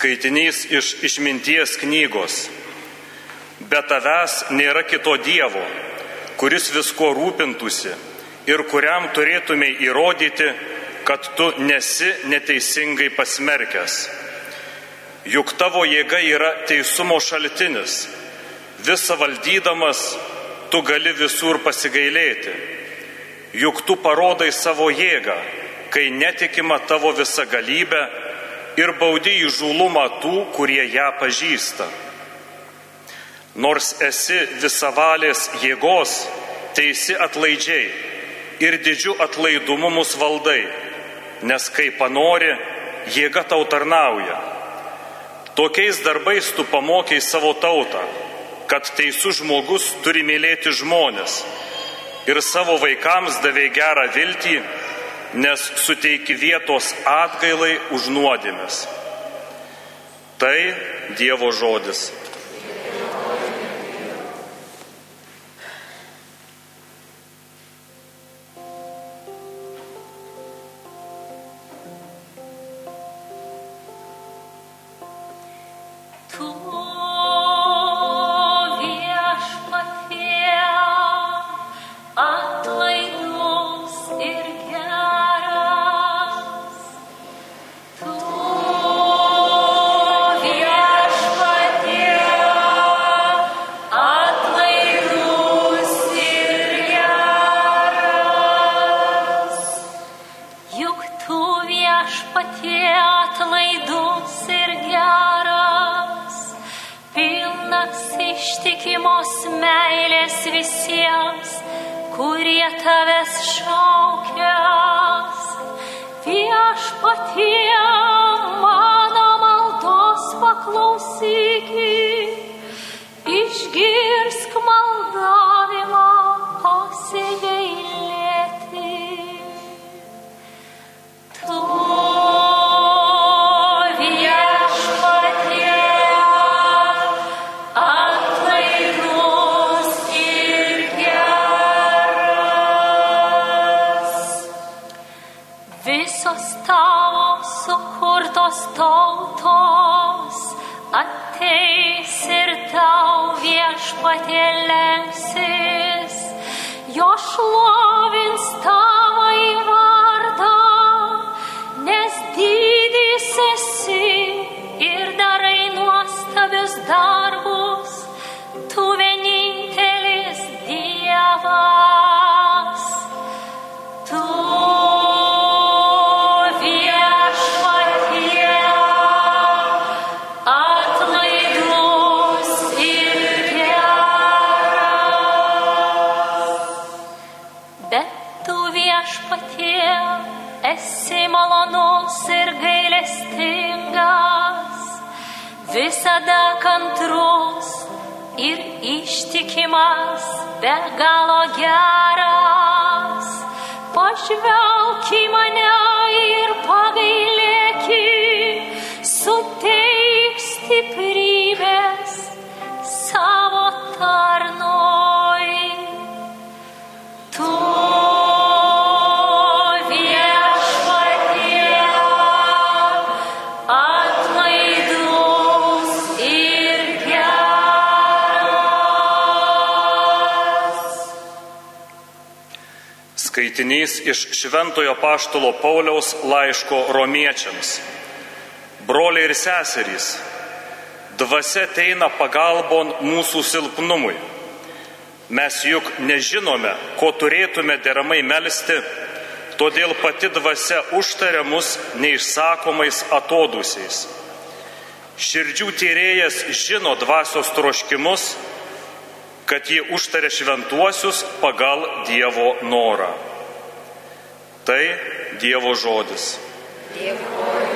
Skaitinys iš išminties knygos. Be tavęs nėra kito Dievo, kuris visko rūpintųsi ir kuriam turėtumai įrodyti, kad tu nesi neteisingai pasmerkęs. Juk tavo jėga yra teisumo šaltinis. Visa valdydamas, tu gali visur pasigailėti. Juk tu parodai savo jėgą, kai netikima tavo visa galybė ir baudi įžūlumą tų, kurie ją pažįsta. Nors esi visavalės jėgos, teisi atlaidžiai ir didžiu atlaidumu mus valdai, nes kai panori, jėga tau tarnauja. Tokiais darbais tu pamokiai savo tautą, kad teisų žmogus turi mylėti žmonės ir savo vaikams davė gerą viltį, nes suteiki vietos atgailai už nuodėmės. Tai Dievo žodis. Ištikimos meilės visiems, kurie tavęs šaukės. Viešpatie mano maldos paklausykit, išgirsk Visos tavo sukurtos tautos ateis ir tau viešpatie lenksis, jo šlovins tavo į vardą, nes didis esi ir darai nuostabius darbus, tu vienintelis Dievas. Ištikimas, be galo geras. Pažvelk į mane ir pagailėki, suteik stiprybės savo tarnoj. Skaitinys iš Šventojo Paštalo Pauliaus laiško romiečiams. Broliai ir seserys, dvasia ateina pagalbon mūsų silpnumui. Mes juk nežinome, ko turėtume deramai melstį, todėl pati dvasia užtaria mus neišsakomais atodusiais. Širdžių tyrėjas žino dvasios troškimus, kad jie užtaria šventuosius pagal Dievo norą. Tai Dievo žodis. Alleluia,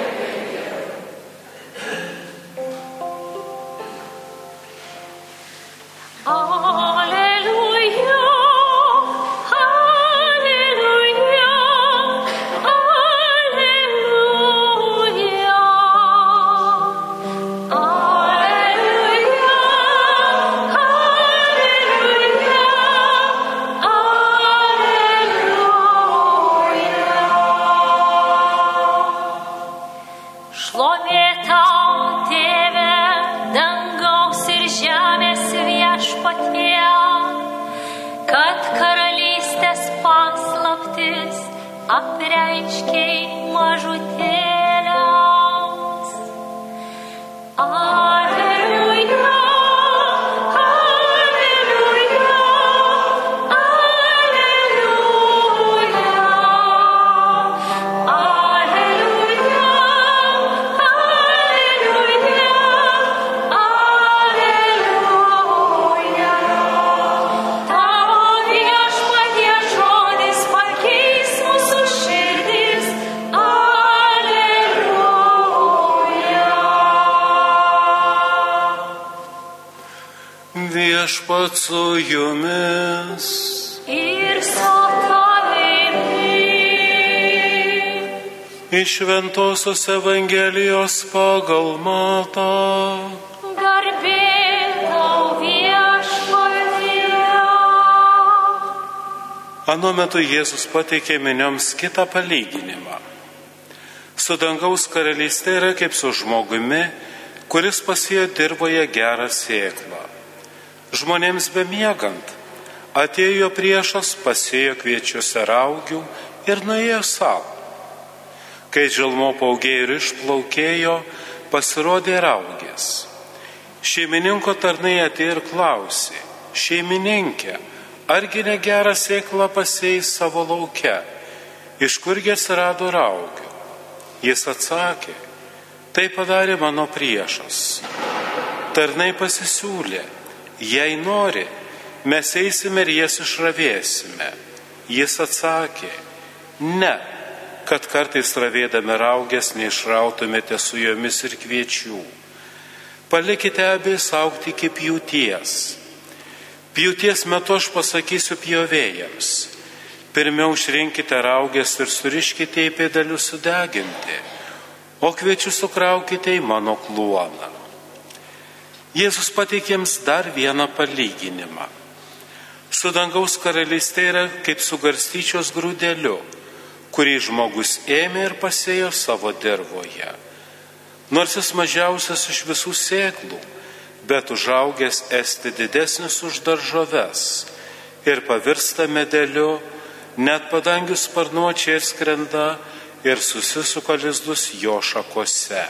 Iš Ventosios Evangelijos pagal matą. Garbė tau viešpatie. Anu metu Jėzus pateikė minioms kitą palyginimą. Su dangaus karalystė yra kaip su žmogumi, kuris pasėjo dirboje gerą sėklą. Žmonėms bemiegant atėjo priešas, pasėjo kviečius ir augių ir nuėjo savo. Kai žilmo paugėjo ir išplaukėjo, pasirodė raugės. Šeimininko tarnai atėjo ir klausė, šeimininkė, argi negerą sėklą pasėjai savo laukia, iš kurgi atsirado raugių? Jis atsakė, tai padarė mano priešas. Tarnai pasisiūlė, jei nori, mes eisime ir jas išravėsime. Jis atsakė, ne, kad kartais ravėdami raugės neišrautumėte su jomis ir kviečių. Palikite abi saukti iki pjūties. Pjūties metu aš pasakysiu pjovėjams. Pirmiau išrinkite raugės ir suriškite į pėdelius sudeginti, o kviečius sukraukite į mano kluoną. Jėzus pateikėms dar vieną palyginimą. Su dangaus karalystė yra kaip su garstyčios grūdeliu, kurį žmogus ėmė ir pasėjo savo dirboje. Nors jis mažiausias iš visų sėklų, bet užaugęs esti didesnis už daržoves ir pavirsta medeliu, net padangių sparnuočiai ir skrenda ir susisuka lizdus jo šakose.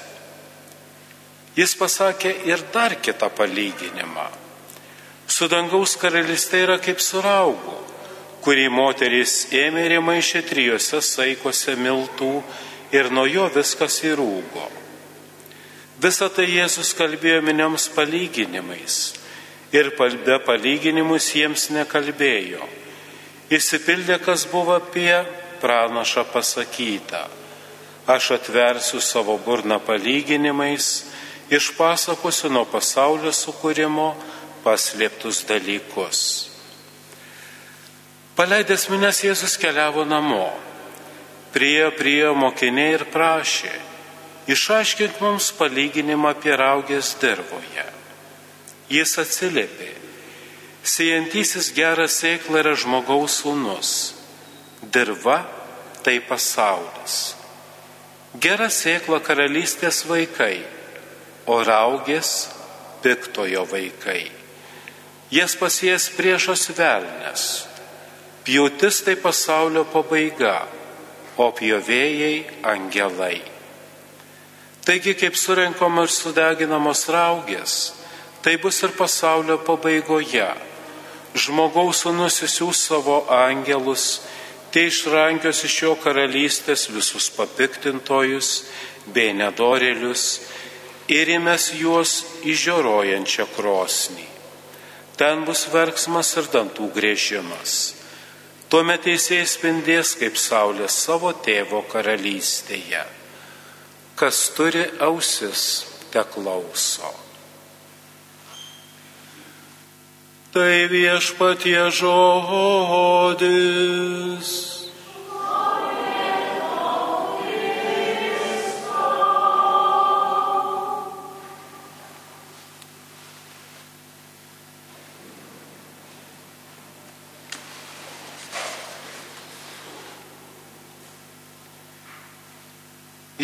Jis pasakė ir dar kitą palyginimą. Su dangaus karalystė yra kaip su raugu, kurį moterys ėmė ir įmaišė trijose saikose miltų ir nuo jo viskas įrūgo. Visą tai Jėzus kalbėjo minioms palyginimais ir be palyginimus jiems nekalbėjo. Įsipildė, kas buvo apie pranašą pasakyta. Aš atversiu savo burną palyginimais, išpasakosiu nuo pasaulio sukūrimo paslėptus dalykus. Paleidęs minės Jėzus keliavo namo. Priejo prie mokiniai ir prašė, išaiškink mums palyginimą apie raugės dirboje. Jis atsiliepė, siejantysis gerą sėklą yra žmogaus sūnus, dirba tai pasaulis. Gera sėkla karalystės vaikai, o raugės piktojo vaikai. Jas pasies priešas velnes. Pjūtis tai pasaulio pabaiga, o pjovėjai angelai. Taigi, kaip surinkamos ir sudeginamos raugės, tai bus ir pasaulio pabaigoje. Žmogaus sūnus įsiūs savo angelus, tai išrankios iš jo karalystės visus papiktintojus bei nedorėlius ir įmes juos į žioruojančią krosnį. Ten bus verksmas ir dantų grėžimas. Tuomet teisėjai spindės kaip saulė savo tėvo karalystėje. Kas turi ausis, te klauso. Tai viešpatie žodis.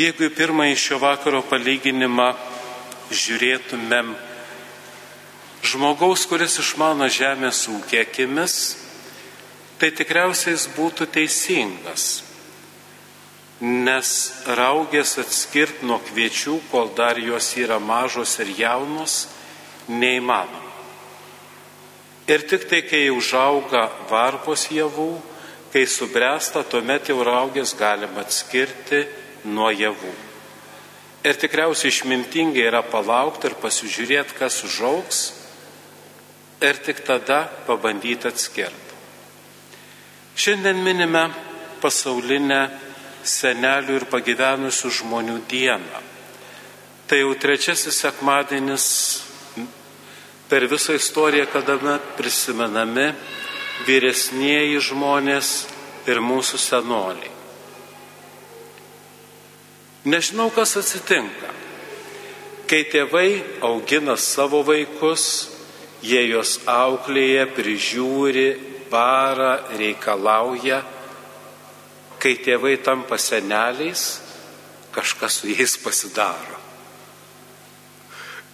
Jeigu į pirmąjį šio vakaro palyginimą žiūrėtumėm žmogaus, kuris išmano žemės ūkį akimis, tai tikriausiai jis būtų teisingas, nes raugės atskirti nuo kviečių, kol dar jos yra mažos ir jaunos, neįmanoma. Ir tik tai, kai užauga varpos javų, kai subręsta, tuomet jau raugės galima atskirti nuo javų. Ir tikriausiai išmintingai yra palaukti ir pasižiūrėti, kas užauks, ir tik tada pabandyti atskirti. Šiandien minime pasaulinę senelių ir pagyvenusių žmonių dieną. Tai jau trečiasis sekmadienis per visą istoriją, kada prisimenami vyresnieji žmonės ir mūsų senoliai. Nežinau, kas atsitinka. Kai tėvai augina savo vaikus, jie juos auklėja, prižiūri, bara, reikalauja. Kai tėvai tampa seneliais, kažkas su jais pasidaro.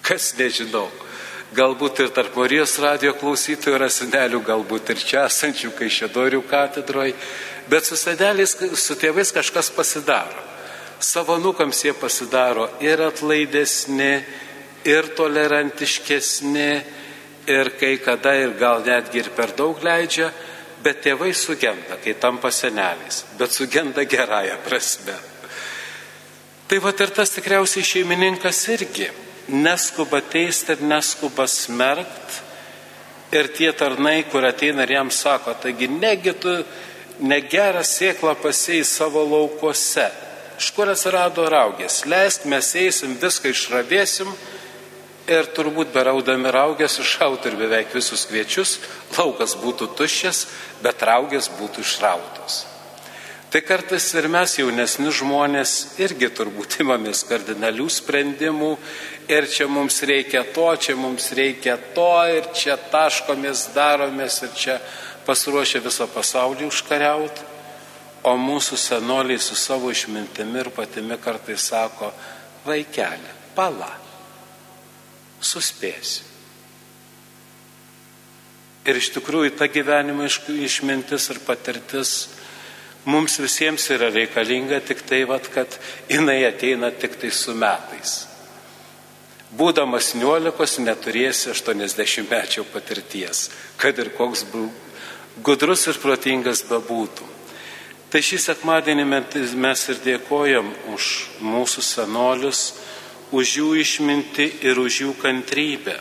Kas nežinau. Galbūt ir tarp Marijos radio klausytojų yra senelių, galbūt ir čia esančių Kaišėdorių katedroje, bet su seneliais, su tėvais kažkas pasidaro. Savo nukams jie pasidaro ir atlaidesni, ir tolerantiškesni, ir kai kada ir gal netgi ir per daug leidžia, bet tėvai sugenda, kai tampa seneliais, bet sugenda gerąją prasme. Tai va ir tas tikriausiai šeimininkas irgi neskuba teisti ir neskuba smerkt. Ir tie tarnai, kur ateina ir jam sako, taigi negi tu negerą sėklą pasėjai savo laukuose. Iš kur atsirado raugės? Leisk, mes eisim, viską išravėsim ir turbūt beraudami raugės iššauti ir beveik visus kviečius, laukas būtų tuščias, bet raugės būtų išrautos. Tai kartais ir mes jaunesni žmonės irgi turbūt imamės kardinalių sprendimų ir čia mums reikia to, čia mums reikia to ir čia taškomės, daromės ir čia pasiruošę visą pasaulį užkariauti. O mūsų senoliai su savo išmintimi ir patimi kartais sako, vaikelė, pala, suspėsi. Ir iš tikrųjų ta gyvenimo išmintis ir patirtis mums visiems yra reikalinga tik tai, vat, kad jinai ateina tik tai su metais. Būdamas 19 neturėsi 80 mečio patirties, kad ir koks gudrus ir protingas bebūtų. Tai šį sekmadienį mes ir dėkojam už mūsų senolius, už jų išminti ir už jų kantrybę.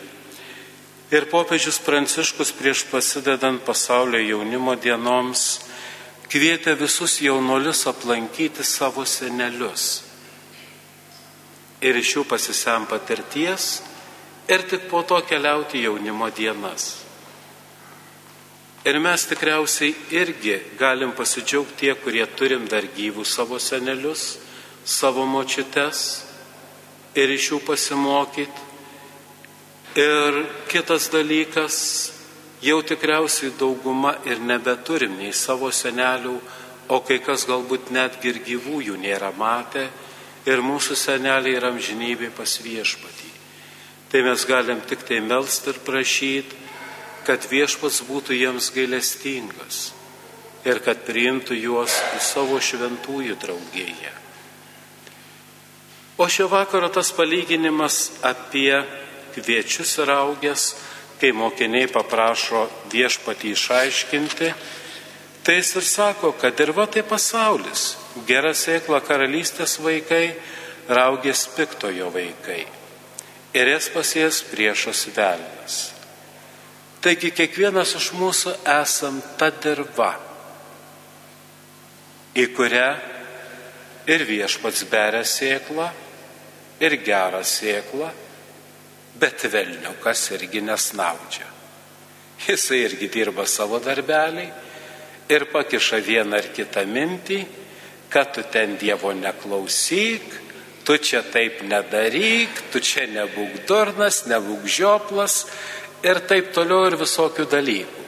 Ir popiežius Pranciškus prieš pasidedant pasaulio jaunimo dienoms kvietė visus jaunolius aplankyti savo senelius. Ir iš jų pasisem patirties ir tik po to keliauti jaunimo dienas. Ir mes tikriausiai irgi galim pasidžiaugti tie, kurie turim dar gyvų savo senelius, savo močiutes ir iš jų pasimokyti. Ir kitas dalykas, jau tikriausiai dauguma ir nebeturim nei savo senelių, o kai kas galbūt netgi ir gyvųjų nėra matę ir mūsų seneliai yra amžinybė pas viešpatį. Tai mes galim tik tai melst ir prašyti, kad viešpats būtų jiems gailestingas ir kad priimtų juos į savo šventųjų draugėje. O šio vakaro tas palyginimas apie kviečius ir augės, kai mokiniai paprašo viešpatį išaiškinti, tai jis ir sako, kad ir va tai pasaulis, gera sėkla karalystės vaikai, raugės piktojo vaikai. Ir jas pasies priešas velnas. Taigi kiekvienas iš mūsų esam ta dirba, į kurią ir viešpats beria sėklą, ir gerą sėklą, bet velniukas irgi nesnaudžia. Jisai irgi dirba savo darbelį ir pakiša vieną ar kitą mintį, kad tu ten Dievo neklausyk, tu čia taip nedaryk, tu čia nebūk durnas, nebūk žioplas ir taip toliau ir visokių dalykų.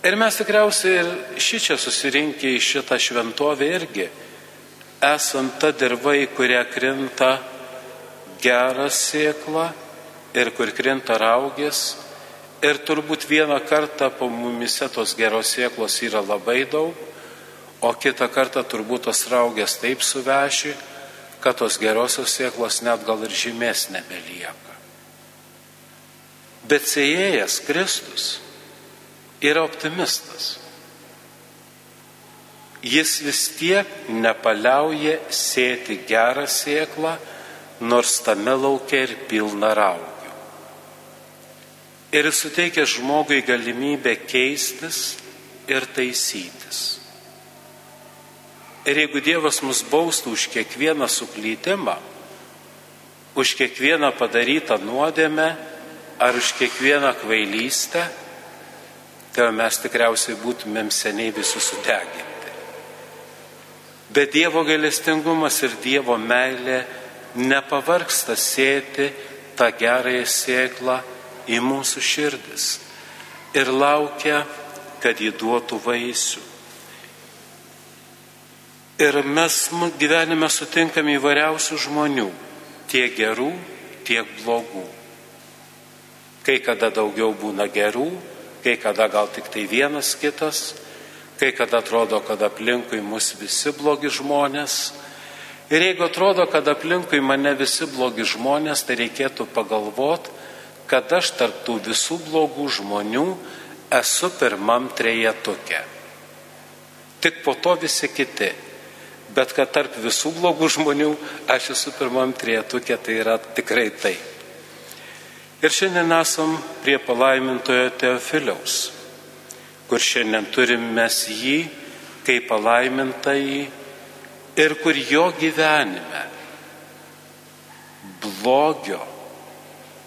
Ir mes tikriausiai ir šį čia susirinkę į šitą šventovę irgi esam ta dirba, į kurią krinta geras sėkla ir kur krinta raugės. Ir turbūt vieną kartą po mumise tos geros sėklos yra labai daug, o kitą kartą turbūt tos raugės taip suveši, kad tos gerosios sėklos net gal ir žymės nebelieka. Bet sėjėjas Kristus yra optimistas. Jis vis tiek nepaliauja sėti gerą sėklą, nors tame laukia ir pilna raugių. Ir suteikia žmogui galimybę keistis ir taisytis. Ir jeigu Dievas mus baustų už kiekvieną suklydimą, už kiekvieną padarytą nuodėmę ar už kiekvieną kvailystę, tai mes tikriausiai būtumėm seniai visus sudeginti. Bet Dievo gailestingumas ir Dievo meilė nepavarksta sėti tą gerąją sėklą į mūsų širdis ir laukia, kad jį duotų vaisių. Ir mes gyvenime sutinkame įvairiausių žmonių, tiek gerų, tiek blogų. Kai kada daugiau būna gerų, kai kada gal tik tai vienas kitas, kai kada atrodo, kad aplinkui mus visi blogi žmonės. Ir jeigu atrodo, kad aplinkui mane visi blogi žmonės, tai reikėtų pagalvot, kad aš tarptų visų blogų žmonių esu pirmam trejetuke. Tik po to visi kiti. Bet kad tarp visų blogų žmonių aš esu pirmam trejetuke, tai yra tikrai tai. Ir šiandien esam prie palaimintojo Teofiliaus kur šiandien turim mes jį kaip palaimintąjį ir kur jo gyvenime blogio,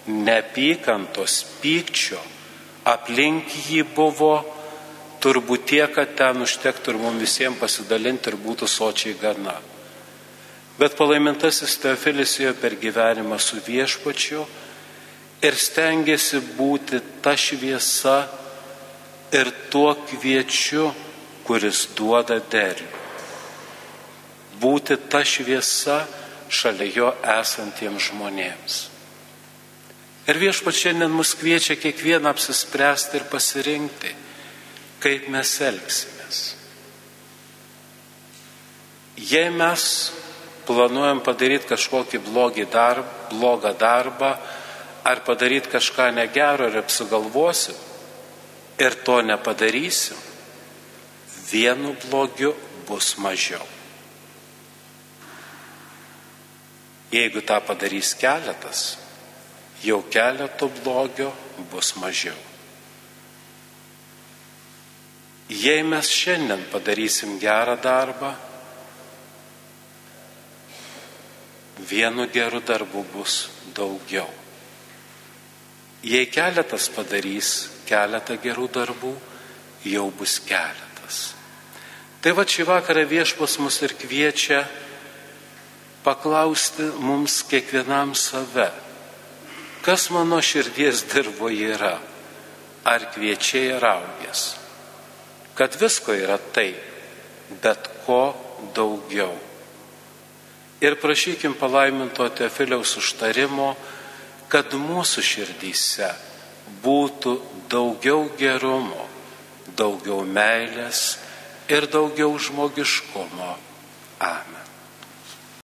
neapykantos, pykčio aplink jį buvo turbūt tiek, kad ten užtektų ir mums visiems pasidalinti ir būtų sočiai gana. Bet palaimintasis Teofilis jo per gyvenimą su viešpačiu ir stengiasi būti ta šviesa, ir tuo kviečiu, kuris duoda derlių. Būti ta šviesa šalia jo esantiems žmonėms. Ir viešpat šiandien mus kviečia kiekvieną apsispręsti ir pasirinkti, kaip mes elgsimės. Jei mes planuojam padaryti kažkokį darbą, blogą darbą ar padaryti kažką negero ir apsigalvosim, ir to nepadarysim, vienu blogiu bus mažiau. Jeigu tą padarys keletas, jau keleto blogio bus mažiau. Jei mes šiandien padarysim gerą darbą, vienu geru darbu bus daugiau. Jei keletas padarys keletą gerų darbų, jau bus keletas. Tai va šį vakarą viešpas mus ir kviečia paklausti mums kiekvienam save, kas mano širdies dirboje yra, ar kviečiai ar augės. Kad visko yra taip, bet ko daugiau. Ir prašykim palaiminto Tefiliaus užtarimo, kad mūsų širdyse būtų daugiau gerumo, daugiau meilės ir daugiau žmogiškumo. Amen.